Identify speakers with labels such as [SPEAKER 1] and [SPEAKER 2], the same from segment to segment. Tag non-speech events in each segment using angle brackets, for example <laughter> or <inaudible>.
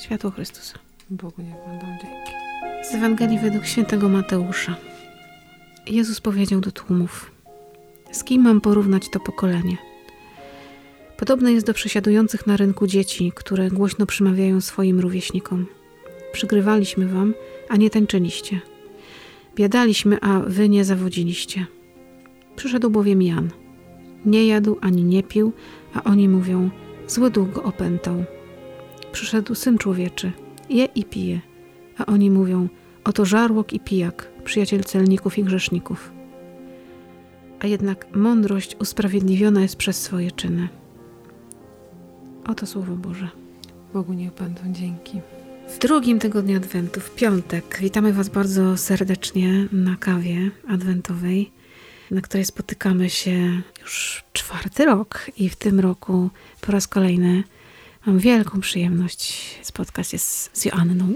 [SPEAKER 1] Światło Chrystusa.
[SPEAKER 2] Bogu niech będą dzięki.
[SPEAKER 1] Z Ewangelii według świętego Mateusza. Jezus powiedział do tłumów: Z kim mam porównać to pokolenie? Podobne jest do przesiadujących na rynku dzieci, które głośno przemawiają swoim rówieśnikom. Przygrywaliśmy wam, a nie tańczyliście. Biadaliśmy, a wy nie zawodziliście. Przyszedł bowiem Jan. Nie jadł ani nie pił, a oni mówią: Zły duch go opętał. Przyszedł syn człowieczy, je i pije, a oni mówią: Oto żarłok i pijak, przyjaciel celników i grzeszników. A jednak mądrość usprawiedliwiona jest przez swoje czyny. Oto słowo Boże.
[SPEAKER 2] Bogu niech będą dzięki.
[SPEAKER 1] W drugim tygodniu Adwentu, w piątek, witamy Was bardzo serdecznie na kawie adwentowej, na której spotykamy się już czwarty rok i w tym roku po raz kolejny mam wielką przyjemność spotkać się z, z Joanną.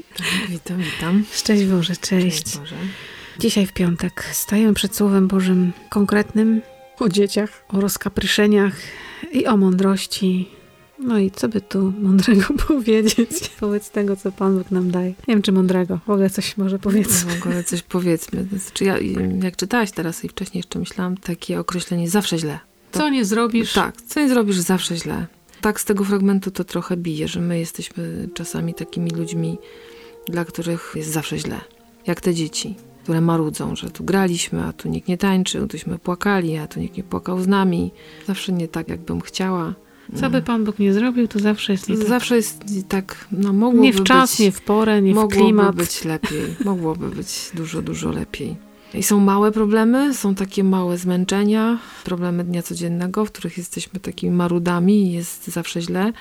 [SPEAKER 2] Witam, witam.
[SPEAKER 1] Szczęść Boże, cześć.
[SPEAKER 2] Cześć Boże.
[SPEAKER 1] Dzisiaj w piątek stajemy przed Słowem Bożym konkretnym o dzieciach, o rozkapryszeniach i o mądrości. No i co by tu mądrego <laughs> powiedzieć wobec tego, co Pan Bóg nam daje? Nie wiem, czy mądrego. W ogóle coś może powiedzmy.
[SPEAKER 2] W ogóle coś powiedzmy. Znaczy ja, jak czytałaś teraz i wcześniej jeszcze myślałam, takie określenie zawsze źle. To,
[SPEAKER 1] Co nie zrobisz?
[SPEAKER 2] Tak, co nie zrobisz zawsze źle. Tak z tego fragmentu to trochę bije, że my jesteśmy czasami takimi ludźmi, dla których jest zawsze źle. Jak te dzieci, które marudzą, że tu graliśmy, a tu nikt nie tańczył, tuśmy płakali, a tu nikt nie płakał z nami. Zawsze nie tak, jakbym chciała.
[SPEAKER 1] Co by Pan Bóg nie zrobił, to zawsze jest nie tak.
[SPEAKER 2] Zawsze jest tak, no mogłoby
[SPEAKER 1] Nie w czas,
[SPEAKER 2] być,
[SPEAKER 1] nie w porę, nie w
[SPEAKER 2] mogłoby
[SPEAKER 1] klimat.
[SPEAKER 2] być lepiej. Mogłoby być dużo, dużo lepiej. I są małe problemy, są takie małe zmęczenia, problemy dnia codziennego, w których jesteśmy takimi marudami i jest zawsze źle.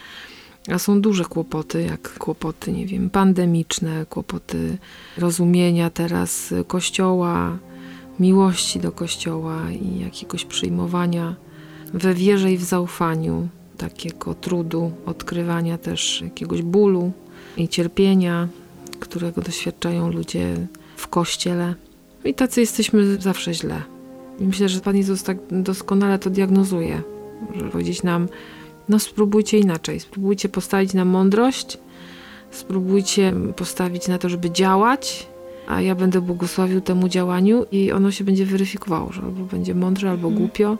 [SPEAKER 2] A są duże kłopoty, jak kłopoty, nie wiem, pandemiczne, kłopoty rozumienia teraz Kościoła, miłości do Kościoła i jakiegoś przyjmowania we wierze i w zaufaniu, takiego trudu, odkrywania też jakiegoś bólu i cierpienia, którego doświadczają ludzie w Kościele. I tacy jesteśmy zawsze źle. I myślę, że Pan Jezus tak doskonale to diagnozuje, żeby powiedzieć nam, no spróbujcie inaczej, spróbujcie postawić na mądrość, spróbujcie postawić na to, żeby działać, a ja będę błogosławił temu działaniu i ono się będzie weryfikowało, że albo będzie mądrze, albo
[SPEAKER 1] Mhm.
[SPEAKER 2] głupio,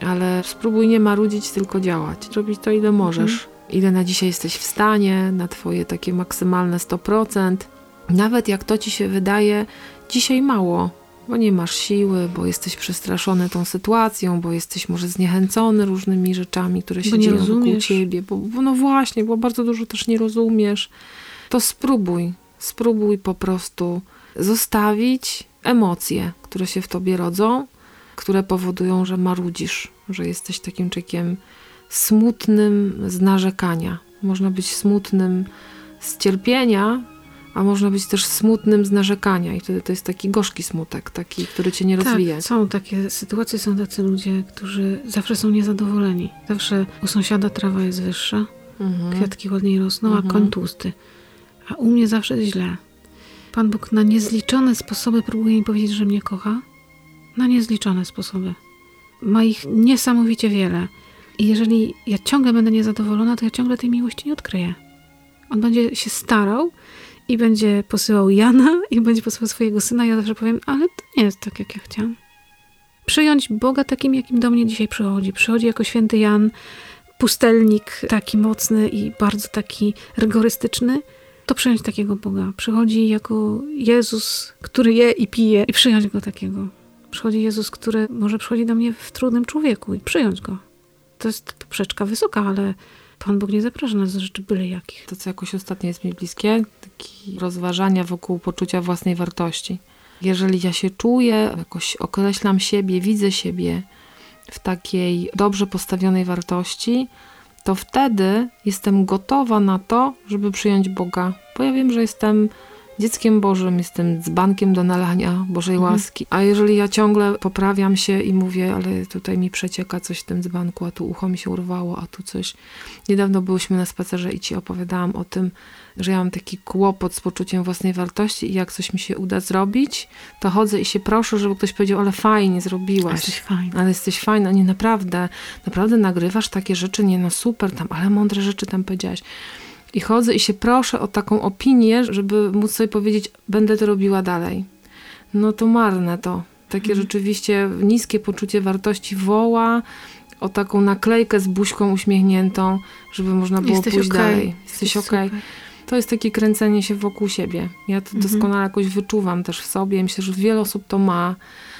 [SPEAKER 2] ale spróbuj nie marudzić, tylko działać. Robić to, ile możesz. Ile na dzisiaj jesteś w stanie, na twoje takie maksymalne 100%. Nawet jak to ci się wydaje dzisiaj mało, bo nie masz siły, bo jesteś przestraszony tą sytuacją, bo jesteś może zniechęcony różnymi rzeczami, które się
[SPEAKER 1] Bo
[SPEAKER 2] dzieją wokół
[SPEAKER 1] rozumiesz.
[SPEAKER 2] ciebie, bo, bo no właśnie, bo bardzo dużo też nie rozumiesz, to spróbuj, spróbuj po prostu zostawić emocje, które się w tobie rodzą, które powodują, że marudzisz, że jesteś takim człowiekiem smutnym z narzekania. Można być smutnym z cierpienia, a można być też smutnym z narzekania i wtedy to jest taki gorzki smutek, taki, który cię nie rozwija.
[SPEAKER 1] Tak, są takie sytuacje, są tacy ludzie, którzy zawsze są niezadowoleni. Zawsze u sąsiada trawa jest wyższa,
[SPEAKER 2] Mhm.
[SPEAKER 1] kwiatki ładniej rosną, a
[SPEAKER 2] Mhm.
[SPEAKER 1] koń tłusty. A u mnie zawsze jest źle. Pan Bóg na niezliczone sposoby próbuje mi powiedzieć, że mnie kocha. Na niezliczone sposoby. Ma ich niesamowicie wiele. I jeżeli ja ciągle będę niezadowolona, to ja ciągle tej miłości nie odkryję. On będzie się starał i będzie posyłał Jana i będzie posyłał swojego syna. Ja zawsze powiem, ale to nie jest tak, jak ja chciałam. Przyjąć Boga takim, jakim do mnie dzisiaj przychodzi. Przychodzi jako święty Jan, pustelnik taki mocny i bardzo taki rygorystyczny, to przyjąć takiego Boga. Przychodzi jako Jezus, który je i pije i przyjąć Go takiego. Przychodzi Jezus, który może przychodzi do mnie w trudnym człowieku i przyjąć Go. To jest poprzeczka wysoka, ale Pan Bóg nie zaprasza nas do rzeczy byle jakich.
[SPEAKER 2] To, co jakoś ostatnio jest mi bliskie, takie rozważania wokół poczucia własnej wartości. Jeżeli ja się czuję, jakoś określam siebie, widzę siebie w takiej dobrze postawionej wartości, to wtedy jestem gotowa na to, żeby przyjąć Boga, bo ja wiem, że jestem dzieckiem Bożym, jestem dzbankiem do nalania Bożej
[SPEAKER 1] Mhm.
[SPEAKER 2] łaski. A jeżeli ja ciągle poprawiam się i mówię, ale tutaj mi przecieka coś w tym dzbanku, a tu ucho mi się urwało, a tu coś. Niedawno byłyśmy na spacerze i ci opowiadałam o tym, że ja mam taki kłopot z poczuciem własnej wartości i jak coś mi się uda zrobić, to chodzę i się proszę, żeby ktoś powiedział, ale fajnie zrobiłaś.
[SPEAKER 1] Jesteś fajny.
[SPEAKER 2] Ale jesteś fajna, nie naprawdę, naprawdę nagrywasz takie rzeczy, nie no super tam, ale mądre rzeczy tam powiedziałaś. I chodzę i się proszę o taką opinię, żeby móc sobie powiedzieć, będę to robiła dalej. No to marne to. Takie
[SPEAKER 1] Mhm.
[SPEAKER 2] rzeczywiście niskie poczucie wartości woła o taką naklejkę z buźką uśmiechniętą, żeby można było
[SPEAKER 1] Jesteś
[SPEAKER 2] pójść
[SPEAKER 1] okej.
[SPEAKER 2] dalej. Jesteś okej.
[SPEAKER 1] super.
[SPEAKER 2] To jest takie kręcenie się wokół siebie. Ja to
[SPEAKER 1] Mhm.
[SPEAKER 2] doskonale jakoś wyczuwam też w sobie. Myślę, że wiele osób to ma,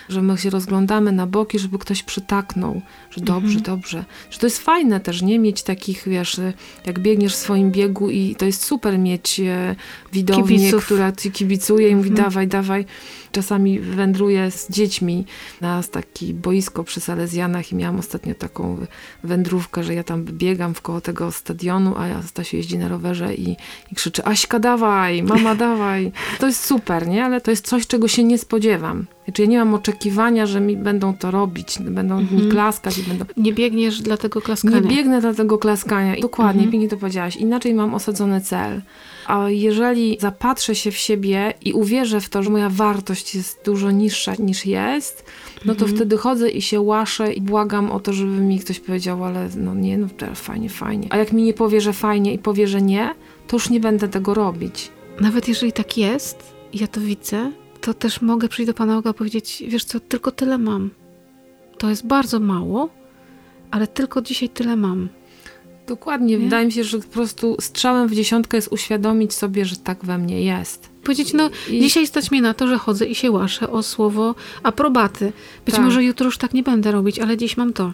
[SPEAKER 2] że my się rozglądamy na boki, żeby ktoś przytaknął, że dobrze,
[SPEAKER 1] Mhm.
[SPEAKER 2] dobrze. Że to jest fajne też, nie? Mieć takich, wiesz, jak biegniesz w swoim biegu i to jest super mieć e, widownię,
[SPEAKER 1] Kibiców.
[SPEAKER 2] która ci kibicuje i mówi
[SPEAKER 1] Mhm.
[SPEAKER 2] dawaj, dawaj. Czasami wędruję z dziećmi na takie boisko przy Salezjanach i miałam ostatnio taką wędrówkę, że ja tam biegam w koło tego stadionu, a Stasiu jeździ na rowerze i, i krzyczy Aśka dawaj, mama <laughs> dawaj. To jest super, nie? Ale to jest coś, czego się nie spodziewam. Znaczy ja nie mam oczekiwania, że mi będą to robić, będą mi
[SPEAKER 1] Mhm.
[SPEAKER 2] klaskać i będą...
[SPEAKER 1] Nie biegniesz dla tego klaskania.
[SPEAKER 2] Nie biegnę dla tego klaskania. I Dokładnie,
[SPEAKER 1] Mhm.
[SPEAKER 2] pięknie to powiedziałaś. Inaczej mam osadzony cel. A jeżeli zapatrzę się w siebie i uwierzę w to, że moja wartość jest dużo niższa niż jest, no to
[SPEAKER 1] Mhm.
[SPEAKER 2] wtedy chodzę i się łaszę i błagam o to, żeby mi ktoś powiedział, ale no nie, no fajnie, fajnie. A jak mi nie powie, że fajnie i powie, że nie, to już nie będę tego robić.
[SPEAKER 1] Nawet jeżeli tak jest, i ja to widzę, to też mogę przyjść do Pana Boga i powiedzieć, wiesz co, tylko tyle mam. To jest bardzo mało, ale tylko dzisiaj tyle mam.
[SPEAKER 2] Dokładnie.
[SPEAKER 1] Nie?
[SPEAKER 2] Wydaje mi się, że po prostu strzałem w dziesiątkę jest uświadomić sobie, że tak we mnie jest.
[SPEAKER 1] Powiedzieć, no
[SPEAKER 2] I-
[SPEAKER 1] dzisiaj stać mnie na to, że chodzę i się łaszę o słowo aprobaty. Być
[SPEAKER 2] Tak.
[SPEAKER 1] może jutro już tak nie będę robić, ale dziś mam to.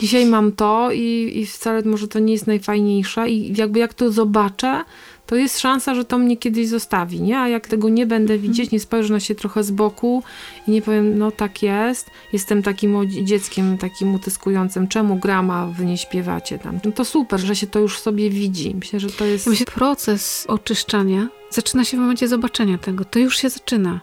[SPEAKER 2] Dzisiaj mam to i, i wcale może to nie jest najfajniejsze i jakby jak to zobaczę, to jest szansa, że to mnie kiedyś zostawi, nie? A jak tego nie będę widzieć, nie spojrzę na się trochę z boku i nie powiem, no tak jest, jestem takim dzieckiem takim utyskującym, czemu grama wy nie śpiewacie tam? No to super, że się to już sobie widzi. Myślę, że to jest...
[SPEAKER 1] Ja Myślę, proces oczyszczania zaczyna się w momencie zobaczenia tego. To już się zaczyna.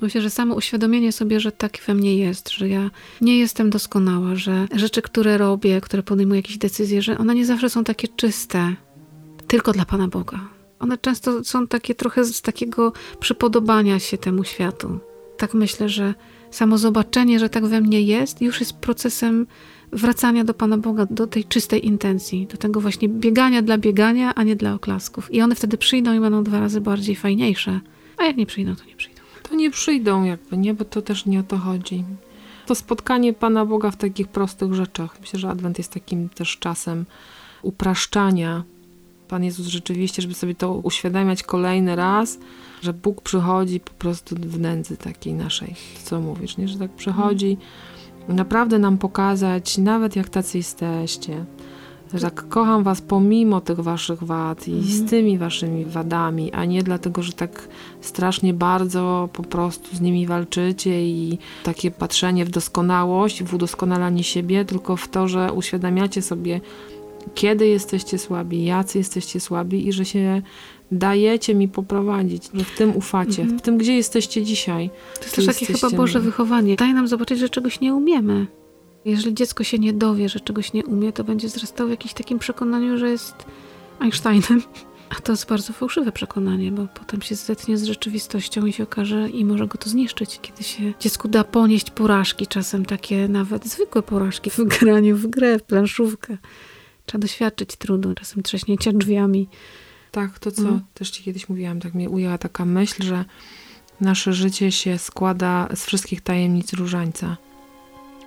[SPEAKER 1] Myślę, że samo uświadomienie sobie, że tak we mnie jest, że ja nie jestem doskonała, że rzeczy, które robię, które podejmuję jakieś decyzje, że one nie zawsze są takie czyste, tylko dla Pana Boga. One często są takie trochę z takiego przypodobania się temu światu. Tak myślę, że samo zobaczenie, że tak we mnie jest, już jest procesem wracania do Pana Boga, do tej czystej intencji, do tego właśnie biegania dla biegania, a nie dla oklasków. I one wtedy przyjdą i będą dwa razy bardziej fajniejsze. A jak nie przyjdą, to nie przyjdą.
[SPEAKER 2] Nie przyjdą jakby, nie? Bo to też nie o to chodzi. To spotkanie Pana Boga w takich prostych rzeczach. Myślę, że Adwent jest takim też czasem upraszczania. Pan Jezus rzeczywiście, żeby sobie to uświadamiać kolejny raz, że Bóg przychodzi po prostu w nędzy takiej naszej. Co mówisz, nie? Że tak przychodzi naprawdę nam pokazać, nawet jak tacy jesteście, że tak kocham was pomimo tych waszych wad i
[SPEAKER 1] Mhm.
[SPEAKER 2] z tymi waszymi wadami, a nie dlatego, że tak strasznie bardzo po prostu z nimi walczycie i takie patrzenie w doskonałość, w udoskonalanie siebie, tylko w to, że uświadamiacie sobie, kiedy jesteście słabi, jacy jesteście słabi i że się dajecie mi poprowadzić, że w tym ufacie,
[SPEAKER 1] Mhm.
[SPEAKER 2] w tym, gdzie jesteście dzisiaj.
[SPEAKER 1] To jest też takie chyba Boże wychowanie. Daje nam zobaczyć, że czegoś nie umiemy. Jeżeli dziecko się nie dowie, że czegoś nie umie, to będzie wzrastało w jakimś takim przekonaniu, że jest Einsteinem. A to jest bardzo fałszywe przekonanie, bo potem się zetnie z rzeczywistością i się okaże i może go to zniszczyć. Kiedy się dziecku da ponieść porażki, czasem takie nawet zwykłe porażki w graniu w grę, w planszówkę. Trzeba doświadczyć trudu, czasem trzaśnięcia drzwiami.
[SPEAKER 2] Tak, to co
[SPEAKER 1] Mhm.
[SPEAKER 2] też ci kiedyś mówiłam, tak mnie ujęła taka myśl, że nasze życie się składa z wszystkich tajemnic różańca.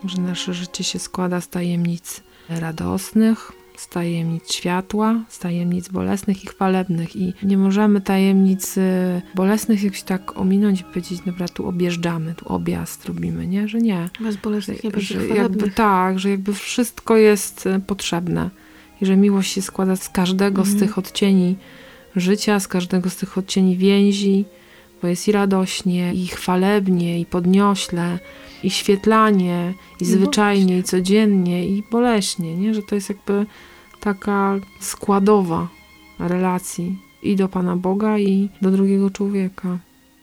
[SPEAKER 2] Że nasze życie się składa z tajemnic radosnych, z tajemnic światła, z tajemnic bolesnych i chwalebnych. I nie możemy tajemnic y, bolesnych jakoś tak ominąć i powiedzieć, dobra, tu objeżdżamy, tu objazd robimy, nie? Że nie.
[SPEAKER 1] Bez bolesnych nie będzie
[SPEAKER 2] że jakby tak, że jakby wszystko jest e, potrzebne i że miłość się składa z każdego z
[SPEAKER 1] Mhm.
[SPEAKER 2] tych odcieni życia, z każdego z tych odcieni więzi, bo jest i radośnie, i chwalebnie, i podniośle, i świetlanie,
[SPEAKER 1] i
[SPEAKER 2] zwyczajnie, i codziennie, i boleśnie, nie? Że to jest jakby taka składowa relacji. i do Pana Boga, i do drugiego człowieka.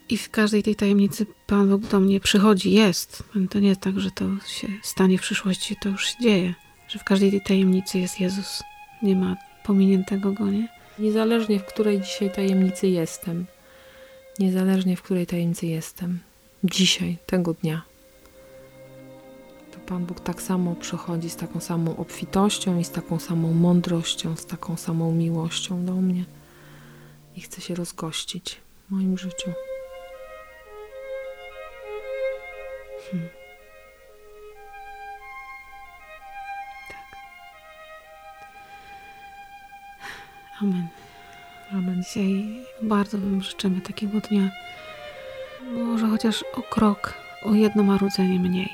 [SPEAKER 1] I w każdej tej tajemnicy Pan Bóg do mnie przychodzi, jest. To nie jest tak, że to się stanie w przyszłości, to już się dzieje. Że w każdej tej tajemnicy jest Jezus. Nie ma pominiętego go, nie?
[SPEAKER 2] Niezależnie w której dzisiaj tajemnicy jestem. Niezależnie w której tajemnicy jestem. Dzisiaj, tego dnia. To Pan Bóg tak samo przychodzi z taką samą obfitością i z taką samą mądrością, z taką samą miłością do mnie. I chce się rozgościć w moim życiu.
[SPEAKER 1] Hmm. Tak. Amen. Amen. Dzisiaj bardzo Wam życzymy takiego dnia. Może chociaż o krok, o jedno marudzenie mniej.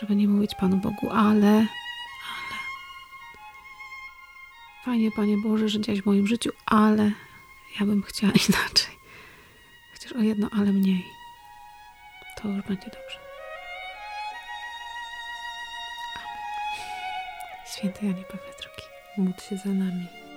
[SPEAKER 1] Żeby nie mówić Panu Bogu, ale, ale. Fajnie, Panie Boże, że działaś w moim życiu, ale ja bym chciała <laughs> inaczej. Chociaż o jedno, ale mniej. To już będzie dobrze. Amen. Święty Janie Pawle II.
[SPEAKER 2] Módl się za nami.